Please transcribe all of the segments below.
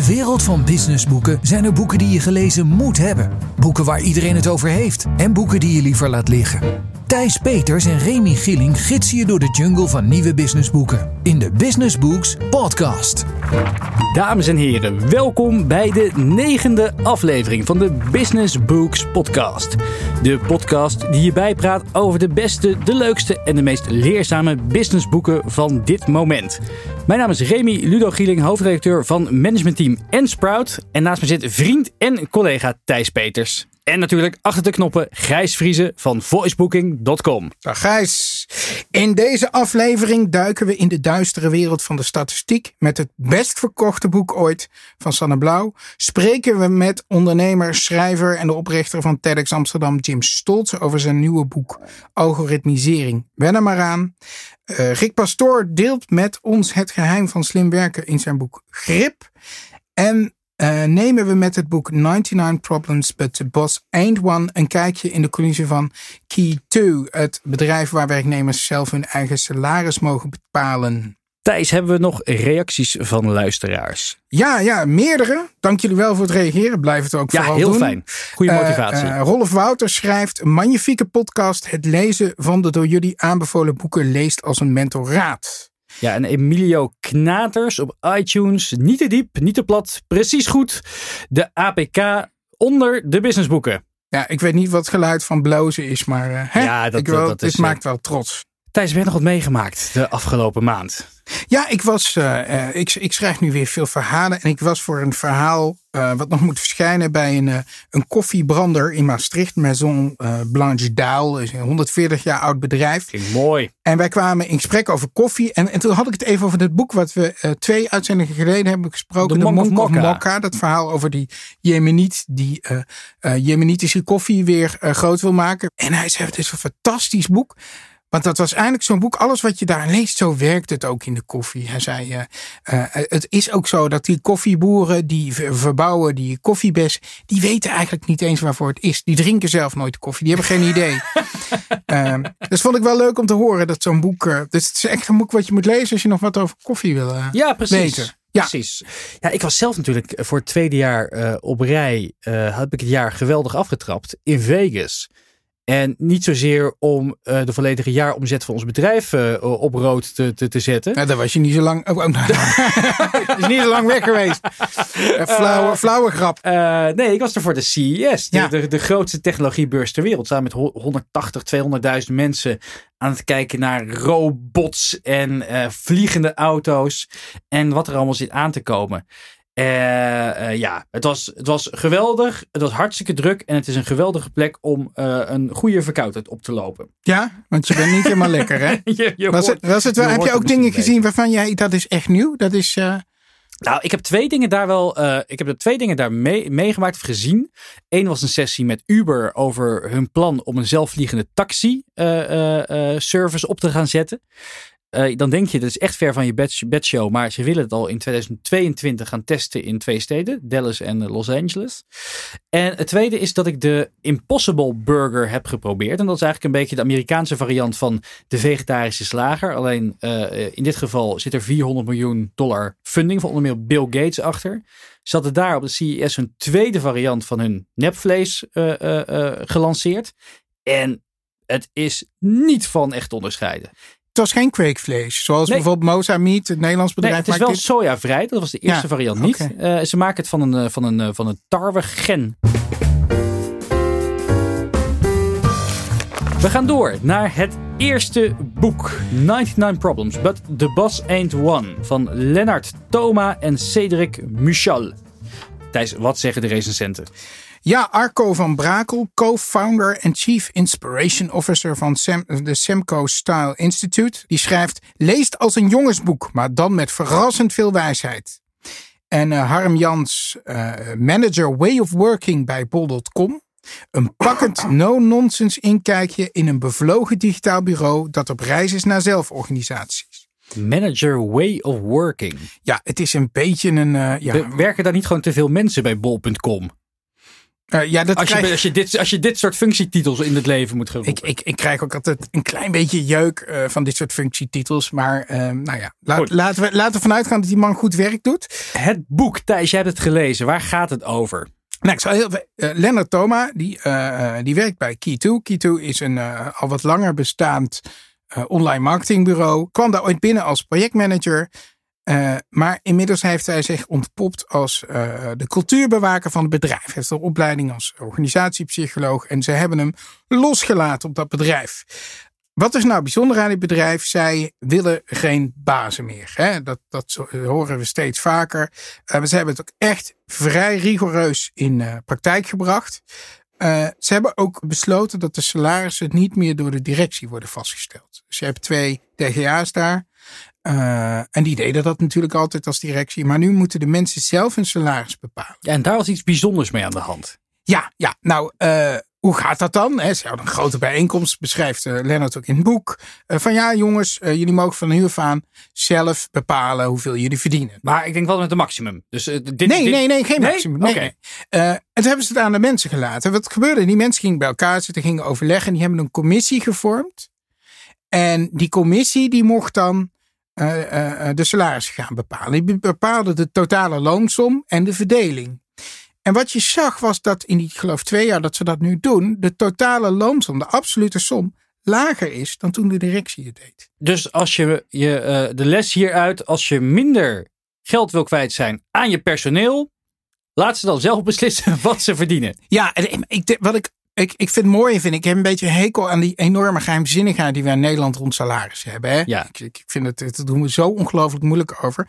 de wereld van businessboeken zijn er boeken die je gelezen moet hebben. Boeken waar iedereen het over heeft. En boeken die je liever laat liggen. Thijs Peters en Remy Gieling gidsen je door de jungle van nieuwe businessboeken. In de Business Books Podcast. Dames en heren, welkom bij de negende aflevering van de Business Books Podcast. De podcast die je bijpraat over de beste, de leukste en de meest leerzame businessboeken van dit moment. Mijn naam is Remy Ludo Gieling, hoofdredacteur van managementteam en Sprout. En naast me zit vriend en collega Thijs Peters. En natuurlijk achter de knoppen Gijs Vriezen van voicebooking.com. Dag Gijs. In deze aflevering duiken we in de duistere wereld van de statistiek. Met het best verkochte boek ooit van Sanne Blauw. Spreken we met ondernemer, schrijver en de oprichter van TEDx Amsterdam Jim Stoltz over zijn nieuwe boek Algoritmisering. Wen er maar aan. Uh, Rick Pastoor deelt met ons het geheim van slim werken in zijn boek Grip. En uh, nemen we met het boek 99 Problems But The Boss Ain't One een kijkje in de coulissen van Key2, het bedrijf waar werknemers zelf hun eigen salaris mogen bepalen. Thijs, hebben we nog reacties van luisteraars? Ja, ja, meerdere. Dank jullie wel voor het reageren. Blijf het ook ja, vooral doen. Ja, heel fijn. Goede motivatie. Uh, uh, Rolf Wouters schrijft... Magnifieke podcast. Het lezen van de door jullie aanbevolen boeken leest als een mentoraat. Ja, en Emilio Knaters op iTunes. Niet te diep, niet te plat, precies goed. De APK onder de businessboeken. Ja, ik weet niet wat het geluid van blozen is, maar uh, hè? Ja, dat, ik wil, dat dit is, maakt wel trots. Thijs, heb je nog wat meegemaakt de afgelopen maand? Ja, ik was. Uh, ik, ik schrijf nu weer veel verhalen. En ik was voor een verhaal. Uh, wat nog moet verschijnen bij een, uh, een koffiebrander in Maastricht. Maison Blanche Daal. Is een 140 jaar oud bedrijf. Klinkt mooi. En wij kwamen in gesprek over koffie. En, en toen had ik het even over het boek. wat we twee uitzendingen geleden hebben gesproken. De, de Monk, of Mokka. Mokka. Dat verhaal over die Jemeniet. die Jemenitische koffie weer groot wil maken. En hij zei: Het is een fantastisch boek. Want dat was eigenlijk zo'n boek. Alles wat je daar leest, zo werkt het ook in de koffie. Hij zei, uh, uh, het is ook zo dat die koffieboeren die verbouwen die koffiebes, die weten eigenlijk niet eens waarvoor het is. Die drinken zelf nooit koffie. Die hebben geen idee. uh, dus vond ik wel leuk om te horen dat zo'n boek. dus het is echt een boek wat je moet lezen als je nog wat over koffie wil ja, precies. weten. Ja. Precies. Ja, ik was zelf natuurlijk voor het tweede jaar op rij. Heb ik het jaar geweldig afgetrapt in Vegas. En niet zozeer om uh, de volledige jaaromzet van ons bedrijf uh, op rood te, te, te zetten. Ja, daar was je niet zo lang. Oh, oh, nou, is niet zo lang weg geweest. Flauwe, flauwe grap. Uh, nee, ik was er voor de CES. De, ja. de, de grootste technologiebeurs ter wereld. Samen met 180, 200.000 mensen aan het kijken naar robots en vliegende auto's. En wat er allemaal zit aan te komen. Uh, uh, ja, het was, het was geweldig. Het was hartstikke druk. En het is een geweldige plek om uh, een goede verkoudheid op te lopen. Ja, want je bent niet helemaal lekker, hè? je, je was hoort, het, was het wel, je heb je ook dingen gezien waarvan jij, dat is echt nieuw? Dat is... Nou, ik heb twee dingen daar wel. Uh, ik heb er twee dingen daar mee, meegemaakt of gezien. Eén was een sessie met Uber over hun plan om een zelfvliegende taxi uh, uh, service op te gaan zetten. Uh, dan denk je, dat is echt ver van je bed, bedshow. Maar ze willen het al in 2022 gaan testen in twee steden. Dallas en Los Angeles. En het tweede is dat ik de Impossible Burger heb geprobeerd. En dat is eigenlijk een beetje de Amerikaanse variant van de vegetarische slager. Alleen uh, in dit geval zit er 400 miljoen dollar funding van onder meer Bill Gates achter. Ze hadden daar op de CES een tweede variant van hun nepvlees gelanceerd. En het is niet van echt onderscheiden. Was geen kweekvlees. Zoals Nee. bijvoorbeeld Moza Meat, het Nederlands bedrijf. Nee, het is wel dit. sojavrij. Dat was de eerste Ja, variant niet. Eh, ze maken het van een, eh, van een, eh, van een tarwegen. We gaan door naar het eerste boek. 99 Problems, but the boss ain't one. Van Lennart Thoma en Cedric Michal. Thijs, wat zeggen de recensenten? Ja, Arco van Brakel, co-founder en chief inspiration officer van Sem, de Semco Style Institute, die schrijft: leest als een jongensboek, maar dan met verrassend veel wijsheid. En eh, Harm Jans, eh, manager way of working bij bol.com. Een pakkend no-nonsense inkijkje in een bevlogen digitaal bureau dat op reis is naar zelforganisaties. Manager Way of Working. Ja, het is een beetje een. eh, ja, We- Werken daar niet gewoon te veel mensen bij bol.com? Uh, ja, dat als, je, krijg... als, je dit, als je dit soort functietitels in het leven moet gaan ik, ik, ik krijg ook altijd een klein beetje jeuk uh, van dit soort functietitels. Maar uh, nou ja, laat, laten, we, laten we vanuit gaan dat die man goed werk doet. Het boek, Thijs, jij hebt het gelezen. Waar gaat het over? Nou, ik zal heel, Lennart Thoma, die, die werkt bij Key2. Key2 is een al wat langer bestaand online marketingbureau. Kwam daar ooit binnen als projectmanager. Uh, maar inmiddels heeft hij zich ontpopt als uh, de cultuurbewaker van het bedrijf. Hij heeft een opleiding als organisatiepsycholoog en ze hebben hem losgelaten op dat bedrijf. Wat is nou bijzonder aan dit bedrijf? Zij willen geen bazen meer. Hè? Dat, dat horen we steeds vaker. Uh, ze hebben het ook echt vrij rigoureus in praktijk gebracht. ze hebben ook besloten dat de salarissen niet meer door de directie worden vastgesteld. Dus je hebt twee DGA's daar. Uh, en die deden dat natuurlijk altijd als directie. Maar nu moeten de mensen zelf hun salaris bepalen. Ja, en daar was iets bijzonders mee aan de hand. Ja, ja. Nou, uh, hoe gaat dat dan? He, ze hadden een grote bijeenkomst, beschrijft uh, Lennart ook in het boek. van ja, jongens, jullie mogen van nu af aan zelf bepalen hoeveel jullie verdienen. Maar ik denk wel met een maximum. Dus, dit, nee, nee, nee, geen maximum. Nee? Okay. en toen hebben ze het aan de mensen gelaten. Wat gebeurde? Die mensen gingen bij elkaar zitten, gingen overleggen. En die hebben een commissie gevormd. En die commissie die mocht dan de salarissen gaan bepalen. Die bepaalde de totale loonsom en de verdeling. En wat je zag was dat in die, geloof twee jaar dat ze dat nu doen, de totale loonsom, de absolute som, lager is dan toen de directie het deed. Dus als je, je uh, de les hieruit, als je minder geld wil kwijt zijn aan je personeel, laat ze dan zelf beslissen wat ze verdienen. Ja, en ik, wat ik ik, ik vind het mooi, vind ik. ik heb een beetje hekel aan die enorme geheimzinnigheid die we in Nederland rond salarissen hebben. Hè? Ja. Ik, ik vind het, het doen we zo ongelooflijk moeilijk over.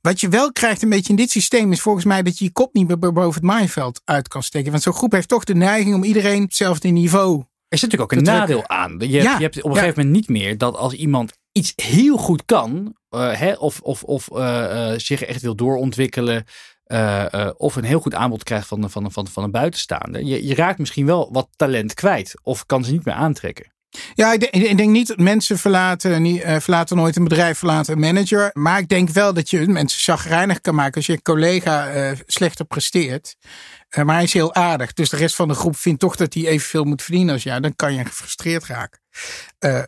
Wat je wel krijgt een beetje in dit systeem is volgens mij dat je je kop niet meer boven het maaiveld uit kan steken. Want zo'n groep heeft toch de neiging om iedereen hetzelfde niveau. Er zit natuurlijk ook een nadeel aan. Je, ja, je hebt op een gegeven moment niet meer dat als iemand iets heel goed kan, uh, hè, of, of, of uh, uh, zich echt wil doorontwikkelen, uh, uh, of een heel goed aanbod krijgt van, van, van, van een buitenstaander. Je, je raakt misschien wel wat talent kwijt of kan ze niet meer aantrekken. Ja, ik denk, ik denk niet dat mensen verlaten, niet, uh, verlaten nooit een bedrijf, verlaten een manager. Maar ik denk wel dat je mensen chagrijnig kan maken als je collega slechter presteert. Maar hij is heel aardig. Dus de rest van de groep vindt toch dat hij evenveel moet verdienen als jij. Dan kan je gefrustreerd raken.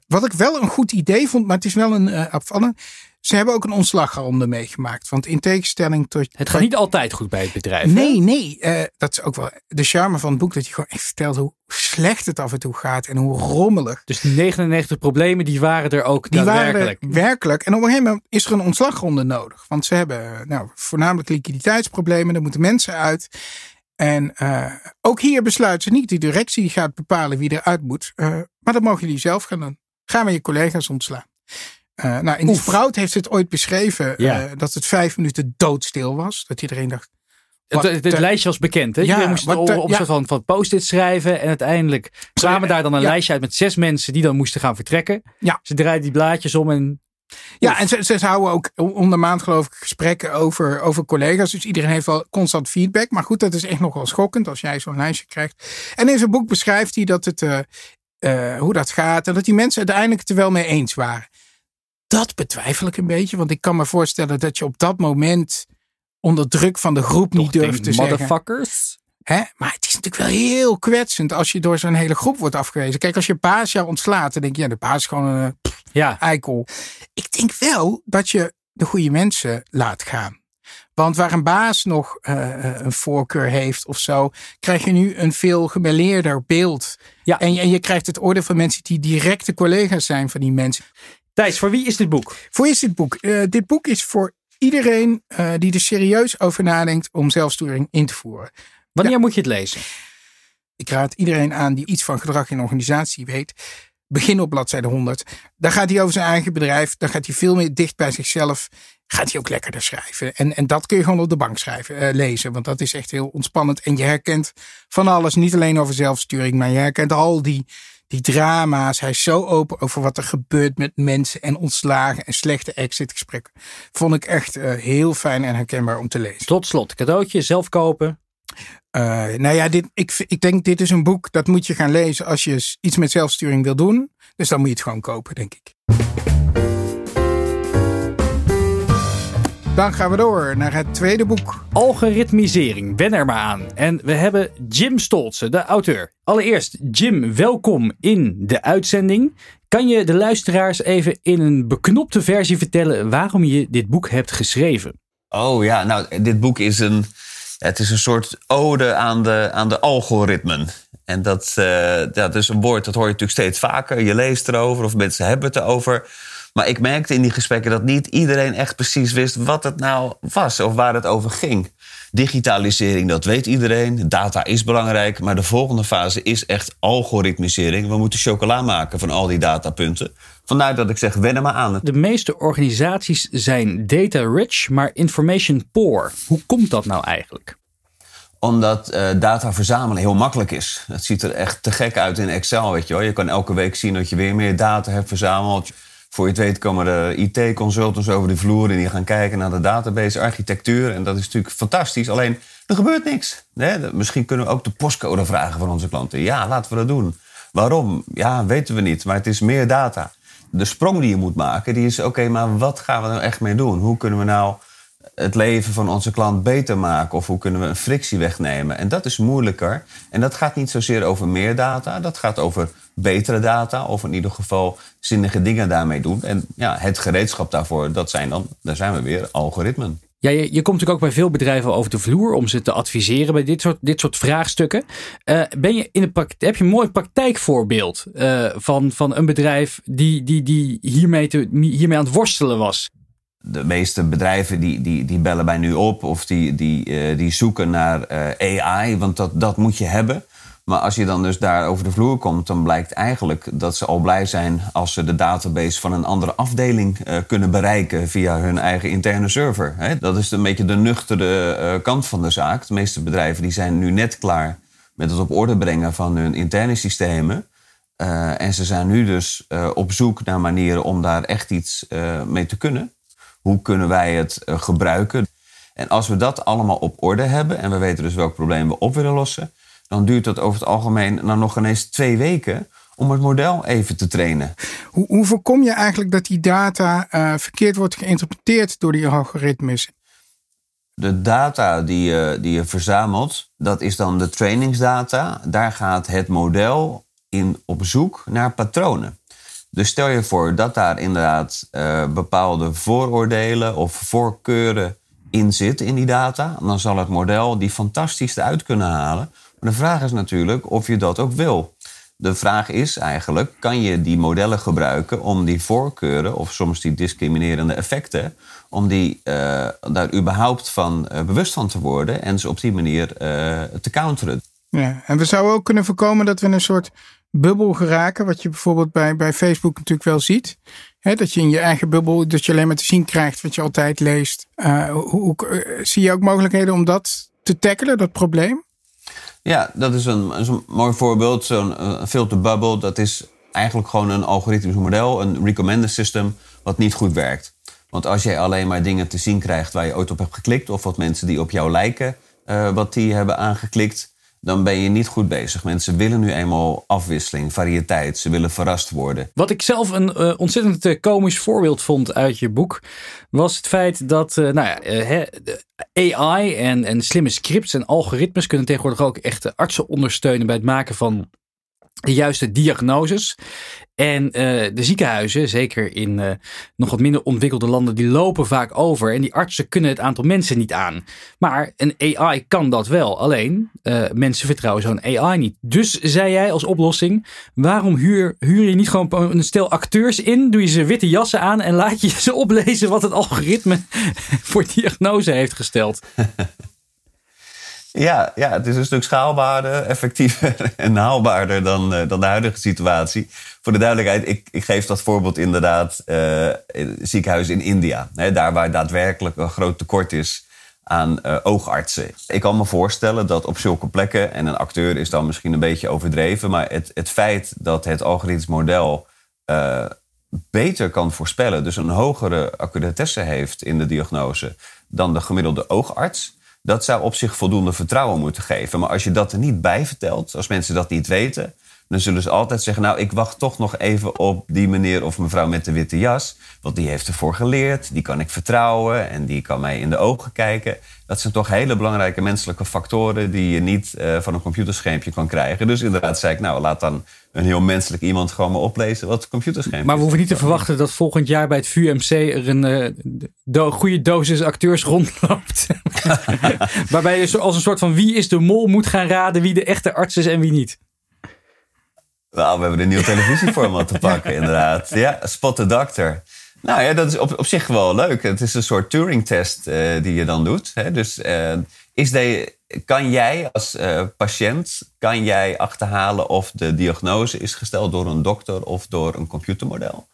wat ik wel een goed idee vond, maar het is wel een afvallen. Ze hebben ook een ontslagronde meegemaakt. Want in tegenstelling tot. Het gaat niet altijd goed bij het bedrijf. Nee, hè? nee. Uh, dat is ook wel de charme van het boek. Dat je gewoon echt vertelt hoe slecht het af en toe gaat. En hoe rommelig. Dus die 99 problemen, die waren er ook die. Waren er werkelijk. En op een gegeven moment is er een ontslagronde nodig. Want ze hebben nou, voornamelijk liquiditeitsproblemen. Er moeten mensen uit. En uh, ook hier besluiten ze niet. Die directie gaat bepalen wie eruit moet. Uh, maar dat mogen jullie zelf gaan doen. Gaan we je collega's ontslaan. Uh, nou, in Oef. Sprout heeft het ooit beschreven ja. uh, dat het vijf minuten doodstil was. Dat iedereen dacht. Het, het, het lijstje was bekend. Hè? Ja, je moest op, op ja. van, van post-it schrijven. En uiteindelijk kwamen daar dan een ja. lijstje uit met zes mensen die dan moesten gaan vertrekken. Ja. Ze draaiden die blaadjes om en ja, en ze, ze houden ook onder maand geloof ik gesprekken over, over collega's. Dus iedereen heeft wel constant feedback. Maar goed, dat is echt nogal schokkend als jij zo'n lijstje krijgt. En in zijn boek beschrijft hij dat het, uh, uh, hoe dat gaat. En dat die mensen uiteindelijk het er wel mee eens waren. Dat betwijfel ik een beetje. Want ik kan me voorstellen dat je op dat moment onder druk van de groep Toch niet durft te zeggen. Motherfuckers. Hè? Maar het is natuurlijk wel heel kwetsend als je door zo'n hele groep wordt afgewezen. Kijk, als je baas jou ontslaat, dan denk je, ja, de baas is gewoon een pff, ja. eikel. Ik denk wel dat je de goede mensen laat gaan. Want waar een baas nog uh, een voorkeur heeft of zo, krijg je nu een veel gemeleerder beeld. Ja. En, je, en je krijgt het oordeel van mensen die directe collega's zijn van die mensen. Thijs, voor wie is dit boek? Voor wie is dit boek? Uh, dit boek is voor iedereen uh, die er serieus over nadenkt om zelfsturing in te voeren. Wanneer ja. moet je het lezen? Ik raad iedereen aan die iets van gedrag in organisatie weet. Begin op bladzijde 100. Daar gaat hij over zijn eigen bedrijf. Dan gaat hij veel meer dicht bij zichzelf. Gaat hij ook lekkerder schrijven. En, en dat kun je gewoon op de bank schrijven, uh, lezen. Want dat is echt heel ontspannend. En je herkent van alles. Niet alleen over zelfsturing. Maar je herkent al die, die drama's. Hij is zo open over wat er gebeurt met mensen. En ontslagen en slechte exitgesprekken. Vond ik echt uh, heel fijn en herkenbaar om te lezen. Tot slot, cadeautje, zelf kopen. Uh, nou ja, dit, ik, ik denk dit is een boek dat moet je gaan lezen als je iets met zelfsturing wil doen. Dus dan moet je het gewoon kopen, denk ik. Dan gaan we door naar het tweede boek. Algoritmisering, wen er maar aan. En we hebben Jim Stolze, de auteur. Allereerst, Jim, welkom in de uitzending. Kan je de luisteraars even in een beknopte versie vertellen waarom je dit boek hebt geschreven? Oh ja, nou, dit boek is een, het is een soort ode aan de, aan de algoritmen. En dat, uh, dat is een woord, dat hoor je natuurlijk steeds vaker. Je leest erover of mensen hebben het erover. Maar ik merkte in die gesprekken dat niet iedereen echt precies wist wat het nou was of waar het over ging. Digitalisering, dat weet iedereen. Data is belangrijk. Maar de volgende fase is echt algoritmisering. We moeten chocola maken van al die datapunten. Vandaar dat ik zeg, wennen maar aan. De meeste organisaties zijn data rich, maar information poor. Hoe komt dat nou eigenlijk? Omdat uh, data verzamelen heel makkelijk is. Het ziet er echt te gek uit in Excel, weet je wel. Je kan elke week zien dat je weer meer data hebt verzameld. Voor je het weet komen de IT-consultants over de vloer en die gaan kijken naar de database-architectuur. En dat is natuurlijk fantastisch. Alleen, er gebeurt niks. Misschien kunnen we ook de postcode vragen van onze klanten. Ja, laten we dat doen. Waarom? Ja, weten we niet. Maar het is meer data. De sprong die je moet maken, die is oké, maar wat gaan we nou echt mee doen? Hoe kunnen we nou het leven van onze klant beter maken? Of hoe kunnen we een frictie wegnemen? En dat is moeilijker. En dat gaat niet zozeer over meer data. Dat gaat over betere data. Of in ieder geval zinnige dingen daarmee doen. En ja, het gereedschap daarvoor, dat zijn dan, daar zijn we weer, algoritmen. Ja, je, komt natuurlijk ook bij veel bedrijven over de vloer om ze te adviseren bij dit soort, dit soort vraagstukken. Uh, ben je in de heb je een mooi praktijkvoorbeeld uh, van, van een bedrijf die, die, die hiermee, te, hiermee aan het worstelen was? De meeste bedrijven die, die, die bellen mij nu op of die, die, uh, die zoeken naar uh, AI, want dat, dat moet je hebben. Maar als je dan dus daar over de vloer komt, dan blijkt eigenlijk dat ze al blij zijn als ze de database van een andere afdeling uh, kunnen bereiken via hun eigen interne server. Dat is een beetje de nuchtere kant van de zaak. De meeste bedrijven die zijn nu net klaar met het op orde brengen van hun interne systemen. en ze zijn nu dus op zoek naar manieren om daar echt iets mee te kunnen. Hoe kunnen wij het uh, gebruiken? En als we dat allemaal op orde hebben en we weten dus welk probleem we op willen lossen, dan duurt dat over het algemeen dan nog ineens twee weken om het model even te trainen. Hoe, hoe voorkom je eigenlijk dat die data uh, verkeerd wordt geïnterpreteerd door die algoritmes? De data die je, die je verzamelt, dat is dan de trainingsdata. Daar gaat het model in op zoek naar patronen. Dus stel je voor dat daar inderdaad uh, bepaalde vooroordelen of voorkeuren in zitten in die data. Dan zal het model die fantastisch eruit kunnen halen. Maar de vraag is natuurlijk of je dat ook wil. De vraag is eigenlijk, kan je die modellen gebruiken om die voorkeuren of soms die discriminerende effecten, om die uh, daar überhaupt van uh, bewust van te worden en ze op die manier te counteren? Ja, en we zouden ook kunnen voorkomen dat we een soort bubbel geraken. Wat je bijvoorbeeld bij, bij Facebook natuurlijk wel ziet. dat je in je eigen bubbel, dat je alleen maar te zien krijgt wat je altijd leest. Uh, hoe, uh, zie je ook mogelijkheden om dat te tackelen, dat probleem? Ja, dat is een, een mooi voorbeeld. Zo'n filter bubble, dat is eigenlijk gewoon een algoritmisch model, een recommender system, wat niet goed werkt. Want als jij alleen maar dingen te zien krijgt waar je ooit op hebt geklikt, of wat mensen die op jou lijken, wat die hebben aangeklikt, dan ben je niet goed bezig. Mensen willen nu eenmaal afwisseling, variëteit. Ze willen verrast worden. Wat ik zelf een uh, ontzettend uh, komisch voorbeeld vond uit je boek, was het feit dat uh, nou ja, AI en, en slimme scripts en algoritmes kunnen tegenwoordig ook echt artsen ondersteunen bij het maken van de juiste diagnoses. En uh, de ziekenhuizen, zeker in uh, nog wat minder ontwikkelde landen, die lopen vaak over. En die artsen kunnen het aantal mensen niet aan. Maar een AI kan dat wel. Alleen, uh, mensen vertrouwen zo'n AI niet. Dus zei jij als oplossing, waarom huur, huur je niet gewoon een stel acteurs in? Doe je ze witte jassen aan en laat je ze oplezen wat het algoritme voor diagnose heeft gesteld? Ja, ja, het is een stuk schaalbaarder, effectiever en haalbaarder dan, uh, dan de huidige situatie. Voor de duidelijkheid, ik, ik geef dat voorbeeld inderdaad uh, ziekenhuis in India. Hè, daar waar daadwerkelijk een groot tekort is aan uh, oogartsen. Ik kan me voorstellen dat op zulke plekken, en een acteur is dan misschien een beetje overdreven, maar het, het feit dat het algoritmisch model beter kan voorspellen, dus een hogere accuratesse heeft in de diagnose dan de gemiddelde oogarts dat zou op zich voldoende vertrouwen moeten geven. Maar als je dat er niet bij vertelt, als mensen dat niet weten, dan zullen ze altijd zeggen: Nou, ik wacht toch nog even op die meneer of mevrouw met de witte jas. Want die heeft ervoor geleerd, die kan ik vertrouwen en die kan mij in de ogen kijken. Dat zijn toch hele belangrijke menselijke factoren die je niet uh, van een computerschermpje kan krijgen. Dus inderdaad zei ik: Nou, laat dan een heel menselijk iemand gewoon maar oplezen wat computerschermpje Maar we hoeven niet te verwachten dat volgend jaar bij het VUMC er een uh, goede dosis acteurs rondloopt. Waarbij je als een soort van wie is de mol moet gaan raden wie de echte arts is en wie niet. Nou, we hebben een nieuw televisieformat te pakken, inderdaad. Ja, Spot the Doctor. Nou ja, dat is op, op zich wel leuk. Het is een soort Turing-test uh, die je dan doet. Hè? Dus uh, is de, kan jij als uh, patiënt kan jij achterhalen of de diagnose is gesteld door een dokter of door een computermodel?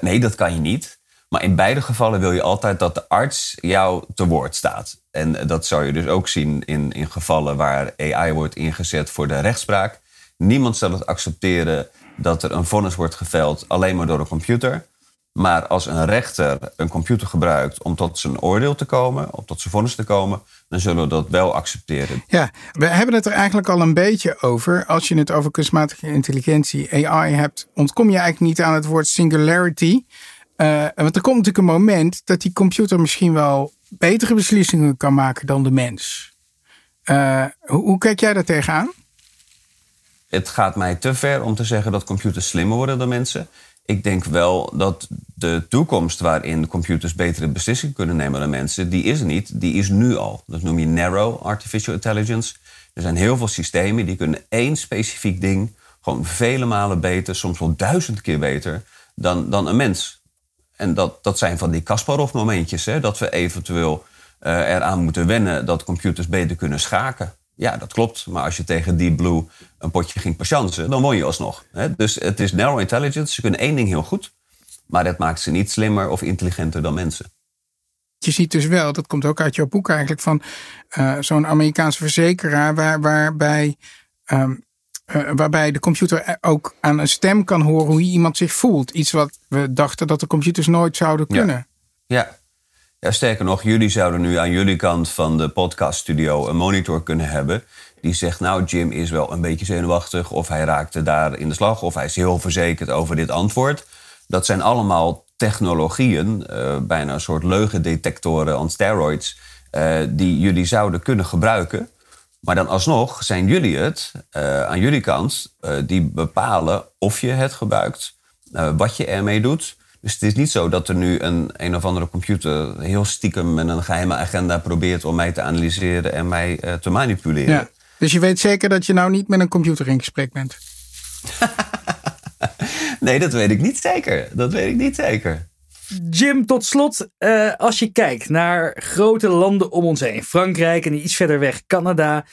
nee, dat kan je niet. Maar in beide gevallen wil je altijd dat de arts jou te woord staat. En dat zou je dus ook zien in, in gevallen waar AI wordt ingezet voor de rechtspraak. Niemand zal het accepteren dat er een vonnis wordt geveld alleen maar door een computer. Maar als een rechter een computer gebruikt om tot zijn oordeel te komen, om tot zijn vonnis te komen, dan zullen we dat wel accepteren. Ja, we hebben het er eigenlijk al een beetje over. Als je het over kunstmatige intelligentie, AI hebt, ontkom je eigenlijk niet aan het woord singularity. Uh, want er komt natuurlijk een moment dat die computer misschien wel betere beslissingen kan maken dan de mens. Uh, hoe, hoe kijk jij daar tegenaan? Het gaat mij te ver om te zeggen dat computers slimmer worden dan mensen. Ik denk wel dat de toekomst waarin computers betere beslissingen kunnen nemen dan mensen, die is er niet. Die is nu al. Dat noem je narrow artificial intelligence. Er zijn heel veel systemen die kunnen één specifiek ding gewoon vele malen beter, soms wel duizend keer beter dan, dan een mens. En dat, dat zijn van die Kasparov-momentjes, dat we eventueel uh, eraan moeten wennen dat computers beter kunnen schaken. Ja, dat klopt. Maar als je tegen Deep Blue een potje ging patiënten, dan won je alsnog. Dus het is narrow intelligence. Ze kunnen één ding heel goed, maar dat maakt ze niet slimmer of intelligenter dan mensen. Je ziet dus wel, dat komt ook uit jouw boek eigenlijk, van uh, zo'n Amerikaanse verzekeraar waar, waarbij, um, uh, waarbij de computer ook aan een stem kan horen hoe iemand zich voelt. Iets wat we dachten dat de computers nooit zouden kunnen. Ja, ja. Ja, sterker nog, jullie zouden nu aan jullie kant van de podcaststudio een monitor kunnen hebben. Die zegt, nou, Jim is wel een beetje zenuwachtig. Of hij raakte daar in de slag. Of hij is heel verzekerd over dit antwoord. Dat zijn allemaal technologieën, uh, bijna een soort leugendetectoren on steroids. Uh, die jullie zouden kunnen gebruiken. Maar dan alsnog zijn jullie het, uh, aan jullie kant, die bepalen of je het gebruikt, wat je ermee doet. Dus het is niet zo dat er nu een, een of andere computer heel stiekem met een geheime agenda probeert om mij te analyseren en mij uh, te manipuleren. Ja. Dus je weet zeker dat je nou niet met een computer in gesprek bent? nee, dat weet ik niet zeker. Dat weet ik niet zeker. Jim, tot slot, uh, als je kijkt naar grote landen om ons heen, Frankrijk en iets verder weg, Canada,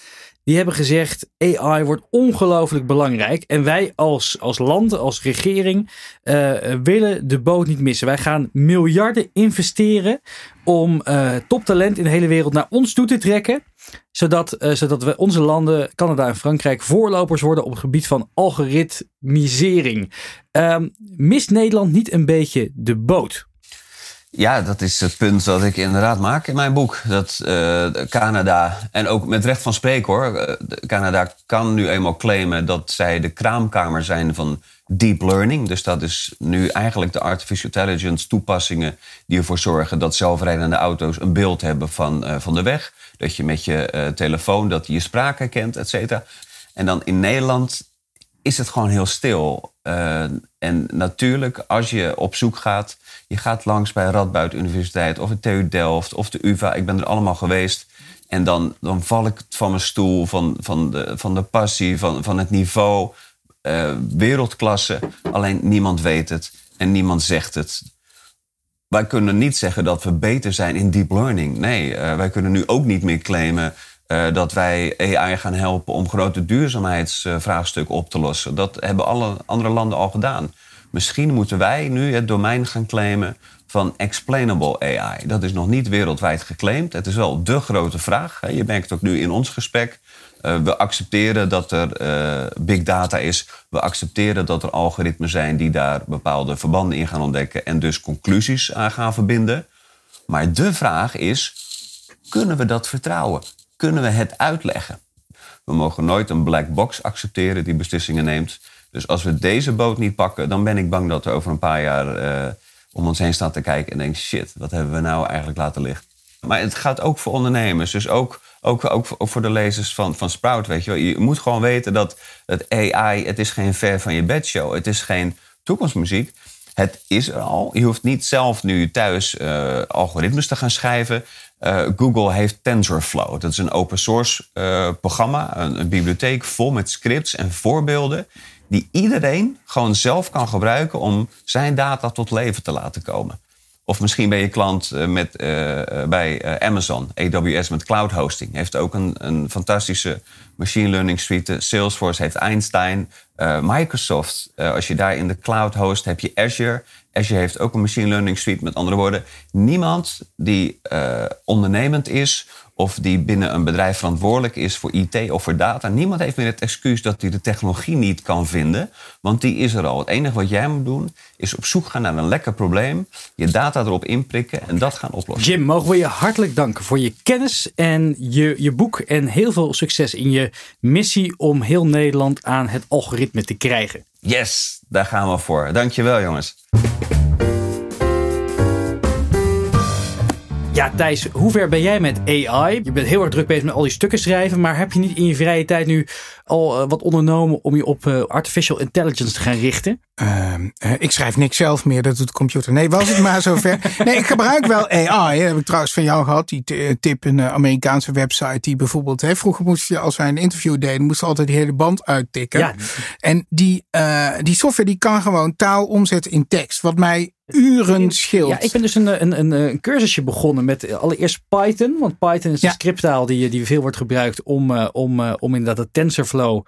die hebben gezegd: AI wordt ongelooflijk belangrijk. En wij als, als land, als regering, uh, willen de boot niet missen. Wij gaan miljarden investeren om uh, toptalent in de hele wereld naar ons toe te trekken. Zodat, uh, zodat we onze landen, Canada en Frankrijk, voorlopers worden op het gebied van algoritmisering. Um, mist Nederland niet een beetje de boot? Ja, dat is het punt dat ik inderdaad maak in mijn boek. Dat uh, Canada, en ook met recht van spreken hoor, uh, Canada kan nu eenmaal claimen dat zij de kraamkamer zijn van deep learning. Dus dat is nu eigenlijk de artificial intelligence toepassingen die ervoor zorgen dat zelfrijdende auto's een beeld hebben van, uh, van de weg. Dat je met je telefoon dat je spraak herkent, et cetera. En dan in Nederland is het gewoon heel stil. en natuurlijk, als je op zoek gaat je gaat langs bij Radboud Universiteit of de TU Delft of de UvA. Ik ben er allemaal geweest. En dan, dan val ik van mijn stoel van, van, de, van de passie, van, van het niveau. Uh, wereldklasse. Alleen niemand weet het en niemand zegt het. Wij kunnen niet zeggen dat we beter zijn in deep learning. Nee, uh, wij kunnen nu ook niet meer claimen uh, dat wij AI gaan helpen om grote duurzaamheidsvraagstukken op te lossen. Dat hebben alle andere landen al gedaan. Misschien moeten wij nu het domein gaan claimen van explainable AI. Dat is nog niet wereldwijd geclaimd. Het is wel de grote vraag. Je merkt ook nu in ons gesprek. Uh, we accepteren dat er uh, big data is. We accepteren dat er algoritmen zijn die daar bepaalde verbanden in gaan ontdekken en dus conclusies aan gaan verbinden. Maar de vraag is: kunnen we dat vertrouwen? Kunnen we het uitleggen? We mogen nooit een black box accepteren die beslissingen neemt. Dus als we deze boot niet pakken, dan ben ik bang dat er over een paar jaar eh, om ons heen staat te kijken en denkt: shit, wat hebben we nou eigenlijk laten liggen? Maar het gaat ook voor ondernemers. Dus ook, ook, ook, voor de lezers van, van Sprout. Weet je, wel. je moet gewoon weten dat het AI, het is geen ver van je bedshow. Het is geen toekomstmuziek. Het is er al. Je hoeft niet zelf nu thuis uh, algoritmes te gaan schrijven. Uh, Google heeft TensorFlow. Dat is een open source uh, programma, een, bibliotheek vol met scripts en voorbeelden. Die iedereen gewoon zelf kan gebruiken om zijn data tot leven te laten komen. Of misschien ben je klant met, bij Amazon, AWS met cloud hosting. Heeft ook een, een fantastische machine learning suite. Salesforce heeft Einstein. Microsoft, als je daar in de cloud host, heb je Azure. Azure heeft ook een machine learning suite. Met andere woorden, niemand die uh, ondernemend is of die binnen een bedrijf verantwoordelijk is voor IT of voor data. Niemand heeft meer het excuus dat hij de technologie niet kan vinden, want die is er al. Het enige wat jij moet doen is op zoek gaan naar een lekker probleem, je data erop inprikken en dat gaan oplossen. Jim, mogen we je hartelijk danken voor je kennis en je, je boek en heel veel succes in je missie om heel Nederland aan het algoritme te krijgen. Yes, daar gaan we voor. Dankjewel jongens. Ja, Thijs, hoe ver ben jij met AI? Je bent heel erg druk bezig met al die stukken schrijven, maar heb je niet in je vrije tijd nu al uh, wat ondernomen om je op uh, artificial intelligence te gaan richten? Uh, ik schrijf niks zelf meer, dat doet de computer. Nee, was het maar zover. Nee, ik gebruik wel AI. Dat heb ik trouwens van jou gehad, die tip, een Amerikaanse website die bijvoorbeeld, hè, vroeger moest je, als wij een interview deden, moest altijd die hele band uittikken. Ja. En die, die software die kan gewoon taal omzetten in tekst, wat mij uren scheelt. Ja, ik ben dus een, een, een, een cursusje begonnen met allereerst Python. Want Python is ja. een scripttaal die, die veel wordt gebruikt om, uh, om, uh, om inderdaad het TensorFlow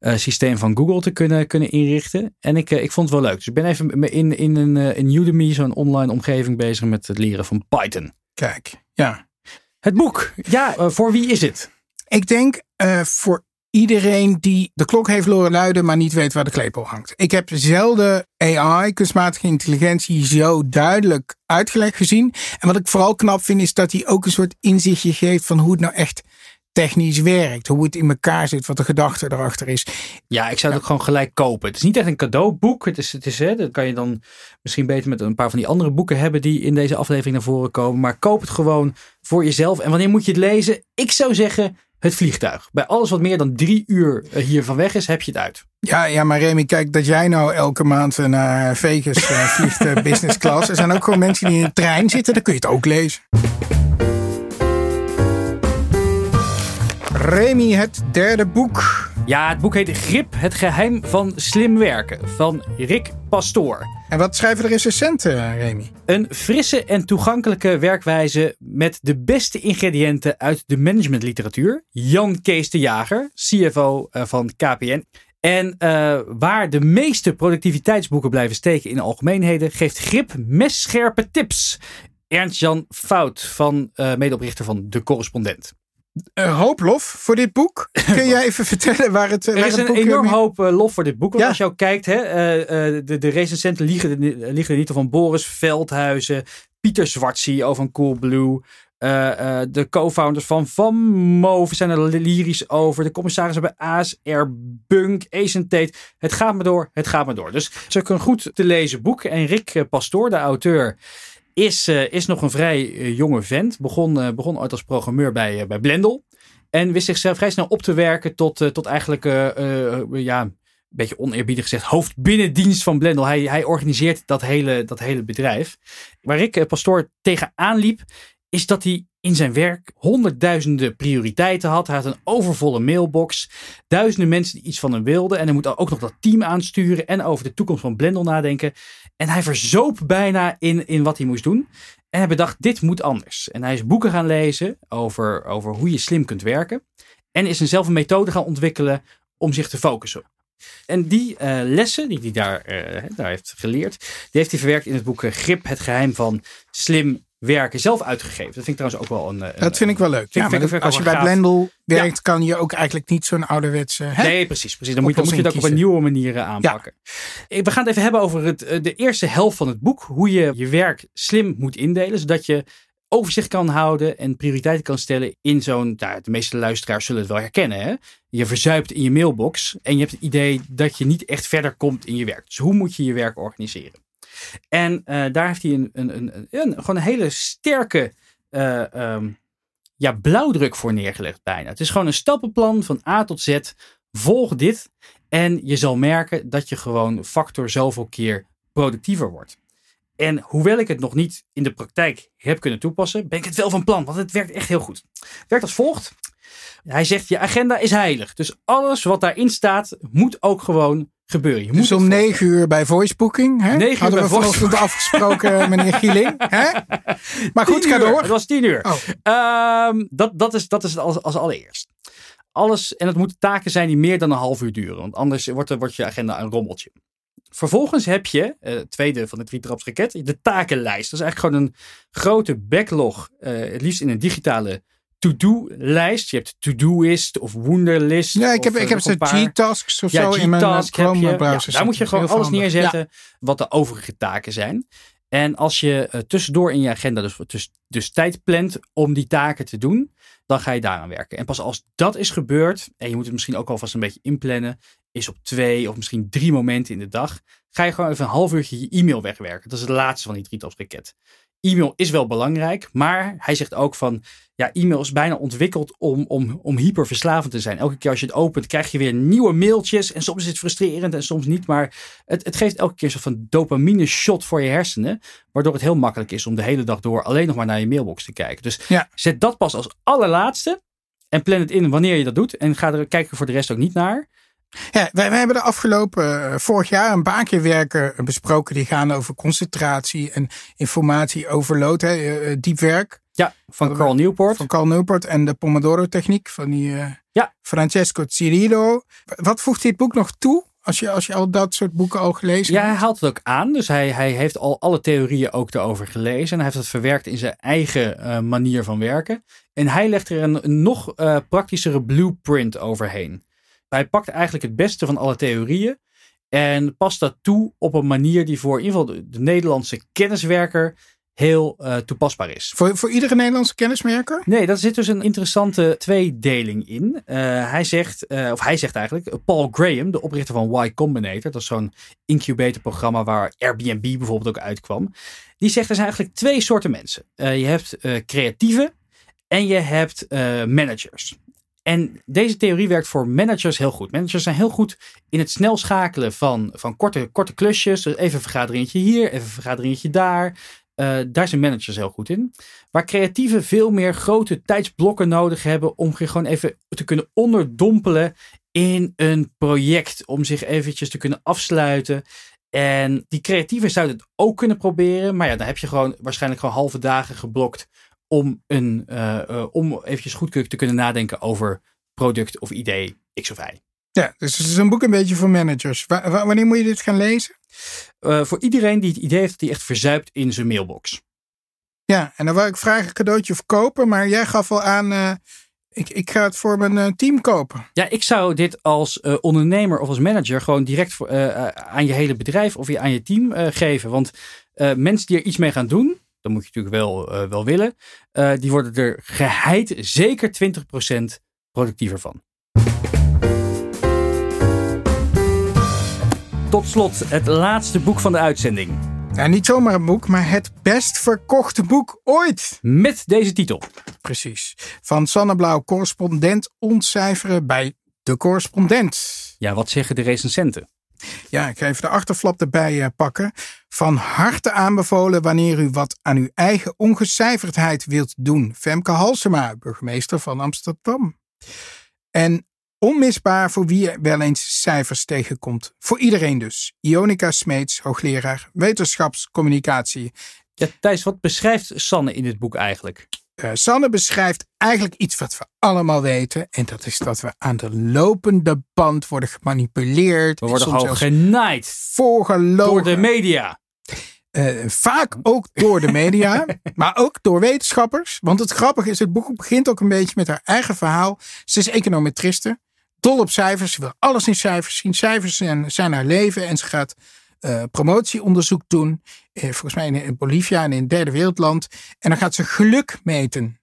uh, systeem van Google te kunnen, kunnen inrichten. En ik, ik vond het wel leuk. Dus ik ben even in, in, een, in Udemy, zo'n online omgeving, bezig met het leren van Python. Kijk, ja. Het boek, ja, voor wie is het? Ik denk voor iedereen die de klok heeft loren luiden, maar niet weet waar de klepel hangt. Ik heb zelden AI, kunstmatige intelligentie, zo duidelijk uitgelegd gezien. En wat ik vooral knap vind, is dat hij ook een soort inzichtje geeft van hoe het nou echt technisch werkt. Hoe het in elkaar zit, wat de gedachte erachter is. Ja, ik zou het ook gewoon gelijk kopen. Het is niet echt een cadeauboek. Het is, het is, hè, dat kan je dan misschien beter met een paar van die andere boeken hebben die in deze aflevering naar voren komen. Maar koop het gewoon voor jezelf. En wanneer moet je het lezen? Ik zou zeggen het vliegtuig. Bij alles wat meer dan drie uur eh, hier van weg is, heb je het uit. Ja, ja, maar Remy, kijk, dat jij nou elke maand naar Vegas uh, vliegt business class. Er zijn ook gewoon mensen die in de trein zitten, dan kun je het ook lezen. Remy, het derde boek. Ja, het boek heet Grip, het geheim van slim werken van Rick Pastoor. En wat schrijven de recensenten, Remy? Een frisse en toegankelijke werkwijze met de beste ingrediënten uit de managementliteratuur. Jan Kees de Jager, CFO eh, van KPN. En uh, waar de meeste productiviteitsboeken blijven steken in de algemeenheden, geeft Grip messcherpe tips. Ernst-Jan Fout, van uh, medeoprichter van De Correspondent. Uh, hoop lof voor dit boek. Kun jij even vertellen waar het. Waar er is een enorm hoop uh, lof voor dit boek. Want ja. als je ook kijkt, hè, uh, de, de recensenten liegen, liegen er niet van Boris Veldhuizen, Pieter Zwart CEO van Coolblue. de co-founders van Van Move zijn er lyrisch over. De commissarissen bij ASR, Bunk, Ace Tate. Het gaat maar door, het gaat maar door. Dus het is ook een goed te lezen boek. En Rick Pastoor, de auteur, is, uh, is nog een vrij uh, jonge vent. Begon, uh, begon ooit als programmeur bij, bij Blendel. En wist zichzelf vrij snel op te werken tot, tot eigenlijk, ja, een beetje oneerbiedig gezegd, hoofdbinnendienst van Blendel. Hij, hij organiseert dat hele, dat hele bedrijf. Waar ik pastoor tegenaan liep, is dat hij in zijn werk honderdduizenden prioriteiten had. Hij had een overvolle mailbox. Duizenden mensen die iets van hem wilden. En hij moet ook nog dat team aansturen. En over de toekomst van Blendel nadenken. En hij verzoop bijna in, in wat hij moest doen. En hij bedacht, dit moet anders. En hij is boeken gaan lezen over, over hoe je slim kunt werken. En is zelf een methode gaan ontwikkelen om zich te focussen. En die uh, lessen die hij daar, uh, daar heeft geleerd, die heeft hij verwerkt in het boek Grip, het geheim van slim werken zelf uitgegeven. Dat vind ik trouwens ook wel een. een dat vind ik wel leuk. ja, vind, als je bij Blendel werkt, ja. kan je ook eigenlijk niet zo'n ouderwetse. Hè? Nee, precies, precies. Dan moet, dan moet je ook op een nieuwe manier aanpakken. Ja. We gaan het even hebben over het, de eerste helft van het boek. Hoe je je werk slim moet indelen, zodat je overzicht kan houden en prioriteiten kan stellen in zo'n, nou, de meeste luisteraars zullen het wel herkennen. Hè? Je verzuipt in je mailbox en je hebt het idee dat je niet echt verder komt in je werk. Dus hoe moet je je werk organiseren? En uh, daar heeft hij een, een, een, een, gewoon een hele sterke uh, um, ja, blauwdruk voor neergelegd bijna. Het is gewoon een stappenplan van A tot Z. Volg dit en je zal merken dat je gewoon factor zoveel keer productiever wordt. En hoewel ik het nog niet in de praktijk heb kunnen toepassen, ben ik het wel van plan, want het werkt echt heel goed. Het werkt als volgt. Hij zegt, je agenda is heilig. Dus alles wat daarin staat, moet ook gewoon gebeuren. Je dus moet om negen uur bij voicebooking, hè? 9 uur Hadden bij we vanochtend afgesproken, meneer Gieling. Hè? Maar goed, ga uur. door. Het was tien uur. Oh. Ehm, dat, dat, is, dat is het als, als allereerst. Alles, en het moeten taken zijn die meer dan een half uur duren. Want anders wordt, wordt je agenda een rommeltje. Vervolgens heb je, eh, tweede van de drietrapsraket, de takenlijst. Dat is eigenlijk gewoon een grote backlog, eh, het liefst in een digitale to-do-lijst. Je hebt to-doist of Wunderlist. Ja, ik heb, of, ik heb paar. G-tasks of Ja, zo in mijn. Chrome Ja, browser. daar moet je gewoon alles handig. neerzetten wat de overige taken zijn. En als je eh, tussendoor in je agenda dus, dus, dus tijd plant om die taken te doen, dan ga je daaraan werken. En pas als dat is gebeurd, en je moet het misschien ook alvast een beetje inplannen, is op twee of misschien drie momenten in de dag, ga je gewoon even een half uurtje je e-mail wegwerken. Dat is het laatste van die drietapsraket. E-mail is wel belangrijk, maar hij zegt ook van, ja, e-mail is bijna ontwikkeld om, om, om hyperverslavend te zijn. Elke keer als je het opent, krijg je weer nieuwe mailtjes. En soms is het frustrerend en soms niet. Maar het, het geeft elke keer een soort van dopamine shot voor je hersenen. Waardoor het heel makkelijk is om de hele dag door alleen nog maar naar je mailbox te kijken. Dus Ja. zet dat pas als allerlaatste. En plan het in wanneer je dat doet. En ga er kijken voor de rest ook niet naar. Ja, wij, wij hebben de afgelopen eh, vorig jaar een paar keer werken besproken die gaan over concentratie en informatieoverload, hè, eh, diep werk Ja, van Carl Newport. van Carl Newport en de Pomodoro techniek van die eh, Ja. Francesco Cirillo. Wat voegt dit boek nog toe als je, als je al dat soort boeken al gelezen Ja, hebt? hij haalt het ook aan. Dus hij, hij heeft al alle theorieën ook erover gelezen. En hij heeft het verwerkt in zijn eigen eh, manier van werken. En hij legt er een, een nog eh, praktischere blueprint overheen. Hij pakt eigenlijk het beste van alle theorieën. En past dat toe op een manier die voor in ieder geval de, de Nederlandse kenniswerker heel eh, toepasbaar is. Voor, voor iedere Nederlandse kennismerker? Nee, daar zit dus een interessante tweedeling in. Eh, hij zegt, eh, of hij zegt eigenlijk, Paul Graham, de oprichter van Y Combinator, dat is zo'n incubatorprogramma waar Airbnb bijvoorbeeld ook uitkwam. Die zegt er zijn eigenlijk twee soorten mensen. Je hebt eh creatieve en je hebt managers. En deze theorie werkt voor managers heel goed. Managers zijn heel goed in het snel schakelen van, van korte, korte klusjes. Dus even een vergaderingetje hier, even een vergaderingetje daar. Eh, daar zijn managers heel goed in. Waar creatieven veel meer grote tijdsblokken nodig hebben om zich gewoon even te kunnen onderdompelen in een project. Om zich eventjes te kunnen afsluiten. En die creatieven zouden het ook kunnen proberen. Maar ja, dan heb je gewoon waarschijnlijk gewoon halve dagen geblokt om, een, eh, eh, om eventjes goed te kunnen nadenken over product of idee X of Y. Ja, dus het is een boek een beetje voor managers. Wa- wa- wanneer moet je dit gaan lezen? Eh, voor iedereen die het idee heeft dat hij echt verzuipt in zijn mailbox. Ja, en dan wou ik vragen cadeautje of kopen, maar jij gaf al aan, eh, ik, ik ga het voor mijn eh, team kopen. Ja, ik zou dit als ondernemer of als manager gewoon direct voor, aan je hele bedrijf of je, aan je team geven. Want mensen die er iets mee gaan doen, dat moet je natuurlijk wel, wel willen, die worden er geheid zeker 20% productiever van. Tot slot het laatste boek van de uitzending. Ja, niet zomaar een boek, maar het best verkochte boek ooit. Met deze titel. Precies. Van Sanne Blauw, correspondent ontcijferen bij De Correspondent. Ja, wat zeggen de recensenten? Ja, ik ga even de achterflap erbij eh, pakken. Van harte aanbevolen wanneer u wat aan uw eigen ongecijferdheid wilt doen. Femke Halsema, burgemeester van Amsterdam. En onmisbaar voor wie er wel eens cijfers tegenkomt. Voor iedereen dus. Ionica Smeets, hoogleraar wetenschapscommunicatie. Ja, Thijs, wat beschrijft Sanne in dit boek eigenlijk? Eh, Sanne beschrijft eigenlijk iets wat we allemaal weten. En dat is dat we aan de lopende band worden gemanipuleerd. We worden gewoon genaaid voorgelogen. door de media. Eh, vaak ook door de media, maar ook door wetenschappers. Want het grappige is, het boek begint ook een beetje met haar eigen verhaal. Ze is econometriste, dol op cijfers. Ze wil alles in cijfers zien. Cijfers zijn, zijn haar leven. En ze gaat eh, promotieonderzoek doen. eh, volgens mij in, Bolivia en in een derde wereldland. En dan gaat ze geluk meten.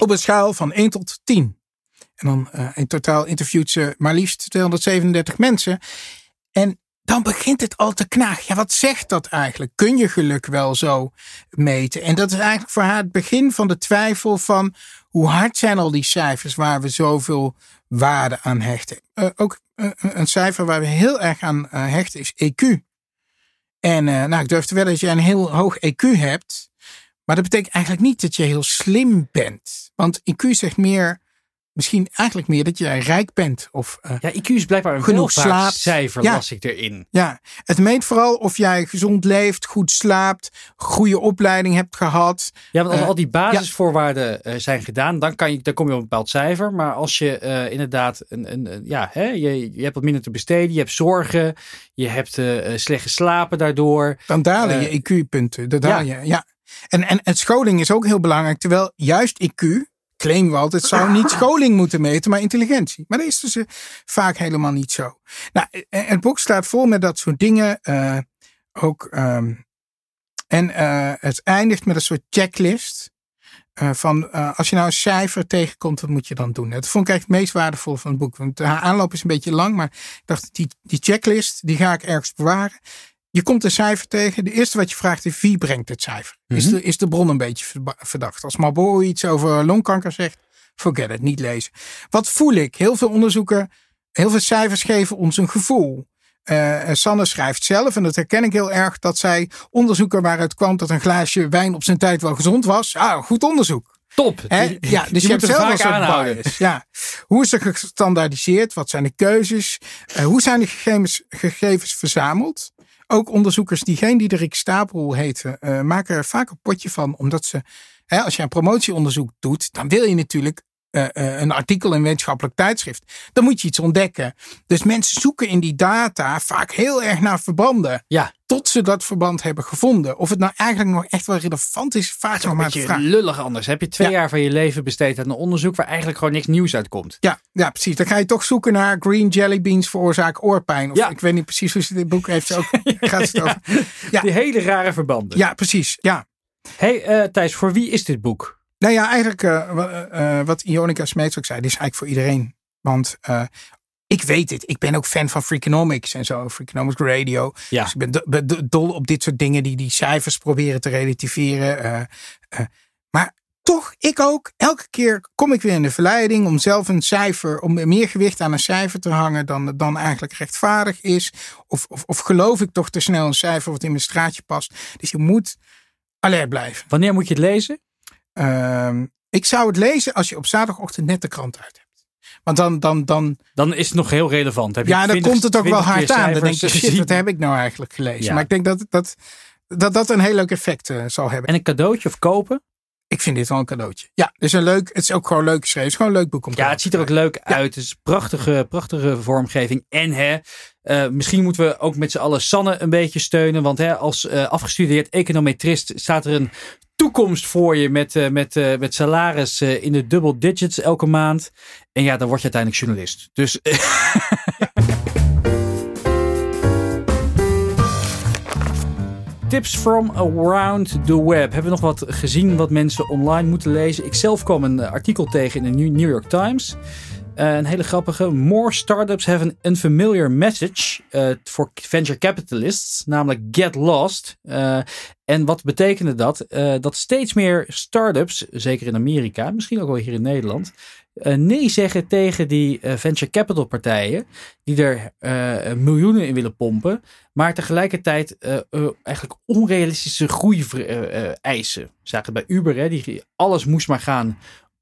Op een schaal van 1 tot 10. En dan eh, in totaal interviewt ze maar liefst 237 mensen. En dan begint het al te knagen. Ja, wat zegt dat eigenlijk? Kun je geluk wel zo meten? En dat is eigenlijk voor haar het begin van de twijfel van hoe hard zijn al die cijfers waar we zoveel waarde aan hechten. Eh, ook eh, een cijfer waar we heel erg aan eh, hechten is EQ. En eh, nou, ik durf te wedden dat je een heel hoog EQ hebt. Maar dat betekent eigenlijk niet dat je heel slim bent. Want EQ zegt meer, misschien eigenlijk meer dat je rijk bent. Of eh, Ja, IQ is blijkbaar een Genoeg welvaartscijfer, slaapt. Ja. las ik erin. Ja, het meet vooral of jij gezond leeft, goed slaapt, goede opleiding hebt gehad. Ja, want als Eh, al die basisvoorwaarden eh, zijn gedaan, dan, kan je, dan kom je op een bepaald cijfer. Maar als je inderdaad, een, een, een- ja, hè, je, je hebt wat minder te besteden, je hebt zorgen, je hebt slecht geslapen daardoor. Dan dalen je IQ-punten. Dan daal ja. je, ja. En, en, en scholing is ook heel belangrijk. Terwijl juist IQ, claimen we altijd, zou niet scholing moeten meten, maar intelligentie. Maar dat is dus eh, vaak helemaal niet zo. Nou, eh, het boek staat vol met dat soort dingen. eh, ook, ehm, en eh, het eindigt met een soort checklist. eh, van eh, als je nou een cijfer tegenkomt, wat moet je dan doen? Dat vond ik eigenlijk het meest waardevol van het boek. Want de aanloop is een beetje lang, maar ik dacht, die, die checklist, die ga ik ergens bewaren. Je komt een cijfer tegen. De eerste wat je vraagt is wie brengt het cijfer? is, Mhm. de, is de bron een beetje verdacht? Als Marlboro iets over longkanker zegt, forget it, niet lezen. Wat voel ik? Heel veel onderzoeken, heel veel cijfers geven ons een gevoel. Eh, Sanne schrijft zelf, en dat herken ik heel erg, dat zij onderzoeken waaruit kwam dat een glaasje wijn op zijn tijd wel gezond was. Ah, goed onderzoek. Top. Hè? Ja, dus je hebt moeten we zelf een soort bias. Ja. Hoe is er gestandaardiseerd? Wat zijn de keuzes? Eh, hoe zijn de gegevens, gegevens verzameld? Ook onderzoekers die geen Diederik Stapel heten, eh, maken er vaak een potje van. Omdat ze, hè, als je een promotieonderzoek doet, dan wil je natuurlijk eh, eh, een artikel in een wetenschappelijk tijdschrift. Dan moet je iets ontdekken. Dus mensen zoeken in die data vaak heel erg naar verbanden. Ja, Tot ze dat verband hebben gevonden. Of het nou eigenlijk nog echt wel relevant is, vaak nog maar beetje vraag. lullig anders. Heb je twee Ja. jaar van je leven besteed aan een onderzoek waar eigenlijk gewoon niks nieuws uitkomt. Ja, ja, precies. Dan ga je toch zoeken naar green jelly beans veroorzaken oorpijn. Of Ja. ik weet niet precies hoe ze dit boek heeft. Ze ook, gaat het over. Ja. Die hele rare verbanden. Ja, precies. Ja. hey, eh, Thijs, voor wie is dit boek? Nou ja, eigenlijk eh, wa- eh, wat Ionica Smeets ook zei, dit is eigenlijk voor iedereen. Want eh, ik weet het. Ik ben ook fan van Freakonomics en zo. Freakonomics Radio. Ja. Dus ik ben, do- ben do- dol op dit soort dingen die die cijfers proberen te relativeren. eh, eh. maar toch, ik ook. Elke keer kom ik weer in de verleiding om zelf een cijfer, om meer gewicht aan een cijfer te hangen dan, dan eigenlijk rechtvaardig is. Of, of, of geloof ik toch te snel een cijfer wat in mijn straatje past. Dus je moet alert blijven. Wanneer moet je het lezen? Ehm, ik zou het lezen als je op zaterdagochtend net de krant uit hebt. Want dan, dan, dan, Dan is het nog heel relevant. Heb je ja, dan 20 komt het ook wel 20 hard aan. Dan denk je, shit, wat heb ik nou eigenlijk gelezen? Ja. Maar ik denk dat dat, dat dat een heel leuk effect eh, zal hebben. En een cadeautje of kopen? ik vind dit wel een cadeautje. Ja, dus een leuk, het is ook gewoon leuk geschreven. Het is gewoon een leuk boek om te Ja, het ziet er ook leuk uit. Het is prachtige, prachtige vormgeving. En hè, eh, misschien moeten we ook met z'n allen Sanne een beetje steunen. Want hè, als eh, afgestudeerd econometrist staat er een toekomst voor je met, eh, met, eh, met salaris eh, in de double digits elke maand. En ja, dan word je uiteindelijk journalist. Dus Tips from around the web. Hebben we nog wat gezien wat mensen online moeten lezen? Ik zelf kwam een artikel tegen in de New York Times. Eh, een hele grappige. More startups have an unfamiliar message eh, for venture capitalists. Namelijk get lost. Eh, en wat betekende dat? Eh, dat steeds meer startups, zeker in Amerika, misschien ook wel hier in Nederland, eh, nee zeggen tegen die eh, venture capital partijen die er eh, miljoenen in willen pompen, maar tegelijkertijd eh, eh, eigenlijk onrealistische groei eh, eh, eisen. Zagen bij Uber, hè, die alles moest maar gaan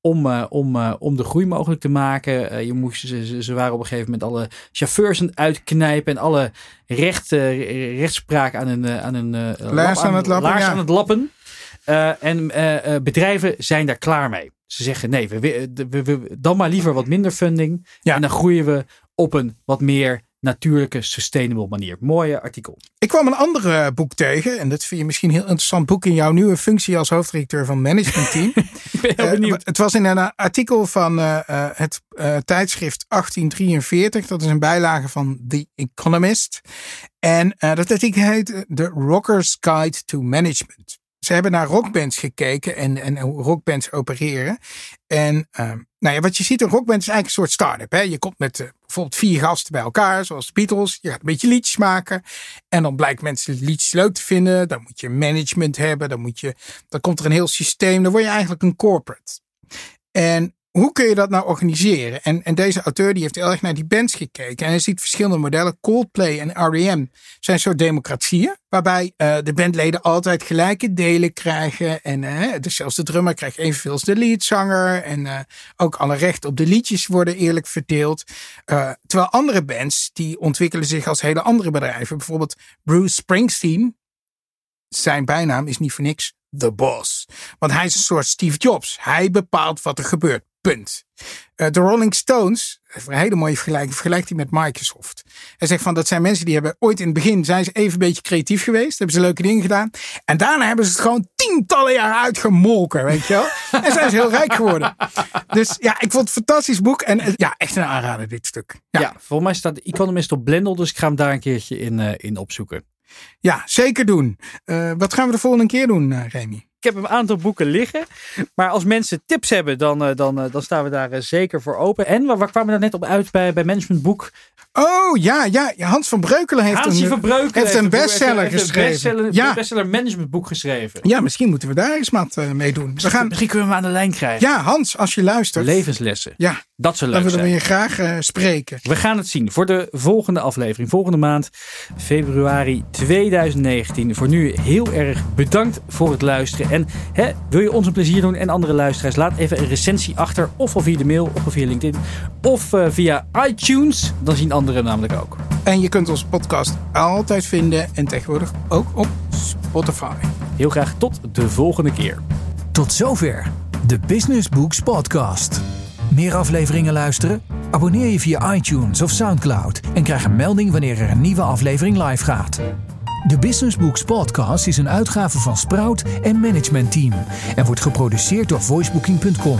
om, eh, om, eh, om de groei mogelijk te maken. Eh, je moest, ze, ze- waren op een gegeven moment alle chauffeurs aan het uitknijpen en alle recht, rechtspraak aan een, aan een Laars aan het lappen, laars ja. aan het lappen. En bedrijven zijn daar klaar mee. Ze zeggen nee, we, we, we- we- dan maar liever wat minder funding. Ja. En dan groeien we op een wat meer natuurlijke, sustainable manier. Mooie artikel. Ik kwam een ander eh, boek tegen. En dat vind je misschien een heel interessant boek in jouw nieuwe functie als hoofddirecteur van managementteam. Ik ben heel Eh, benieuwd. het was in een artikel van eh, eh, het eh, tijdschrift 1843. Dat is een bijlage van The Economist. En eh, dat artikel heet eh, The Rocker's Guide to Management. Ze hebben naar rockbands gekeken en, en hoe rockbands opereren. En eh, nou ja, wat je ziet, een rockband is eigenlijk een soort start-up. Hè? Je komt met eh, bijvoorbeeld vier gasten bij elkaar, zoals de Beatles. Je gaat een beetje liedjes maken. En dan blijkt mensen liedjes leuk te vinden. Dan moet je management hebben. Dan, moet je, dan komt er een heel systeem. Dan word je eigenlijk een corporate. En hoe kun je dat nou organiseren? En, en deze auteur die heeft heel erg naar die bands gekeken. En hij ziet verschillende modellen. Coldplay en R.E.M. zijn soort democratieën. Waarbij eh, de bandleden altijd gelijke delen krijgen. En eh, dus zelfs de drummer krijgt evenveel als de leadzanger. En eh, ook alle rechten op de liedjes worden eerlijk verdeeld. Terwijl andere bands die ontwikkelen zich als hele andere bedrijven. Bijvoorbeeld Bruce Springsteen. Zijn bijnaam is niet voor niks The Boss. Want hij is een soort Steve Jobs. Hij bepaalt wat er gebeurt. Punt. Eh, de Rolling Stones, een hele mooie vergelijking, vergelijkt hij met Microsoft. Hij zegt van dat zijn mensen die hebben ooit in het begin zijn ze even een beetje creatief geweest, hebben ze leuke dingen gedaan. En daarna hebben ze het gewoon tientallen jaar uitgemolken, weet je wel. en zijn ze heel rijk geworden. Dus ja, ik vond het een fantastisch boek en eh, ja, echt een aanrader dit stuk. Ja. Ja, volgens mij staat de Economist op Blendel, dus ik ga hem daar een keertje in, eh, in opzoeken. ja zeker doen. Wat gaan we de volgende keer doen, Remy? Ik heb een aantal boeken liggen. Maar als mensen tips hebben, dan, eh, dan, eh, dan staan we daar eh, zeker voor open. En waar, waar kwamen we daar net op uit bij, bij Managementboek? Oh ja, ja, Hans van Breukelen heeft een, van Breukelen heeft een bestseller heeft een geschreven. bestseller, Ja. bestseller managementboek geschreven. Ja, misschien moeten we daar eens wat mee doen. We gaan, Misschien kunnen we hem aan de lijn krijgen. ja, Hans, als je luistert. Levenslessen. Ja, Dat zou dan leuk willen we je graag spreken. We gaan het zien voor de volgende aflevering. Volgende maand, februari 2019. Voor nu heel erg bedankt voor het luisteren. En hè, wil je ons een plezier doen en andere luisteraars? Laat even een recensie achter. Of via de mail, of via LinkedIn. Of eh, via iTunes. Dan zien anderen namelijk ook. En je kunt onze podcast altijd vinden en tegenwoordig ook op Spotify. Heel graag tot de volgende keer. Tot zover de Business Books Podcast. Meer afleveringen luisteren? Abonneer je via iTunes of Soundcloud en krijg een melding wanneer er een nieuwe aflevering live gaat. De Business Books Podcast is een uitgave van Sprout en Management Team en wordt geproduceerd door voicebooking.com.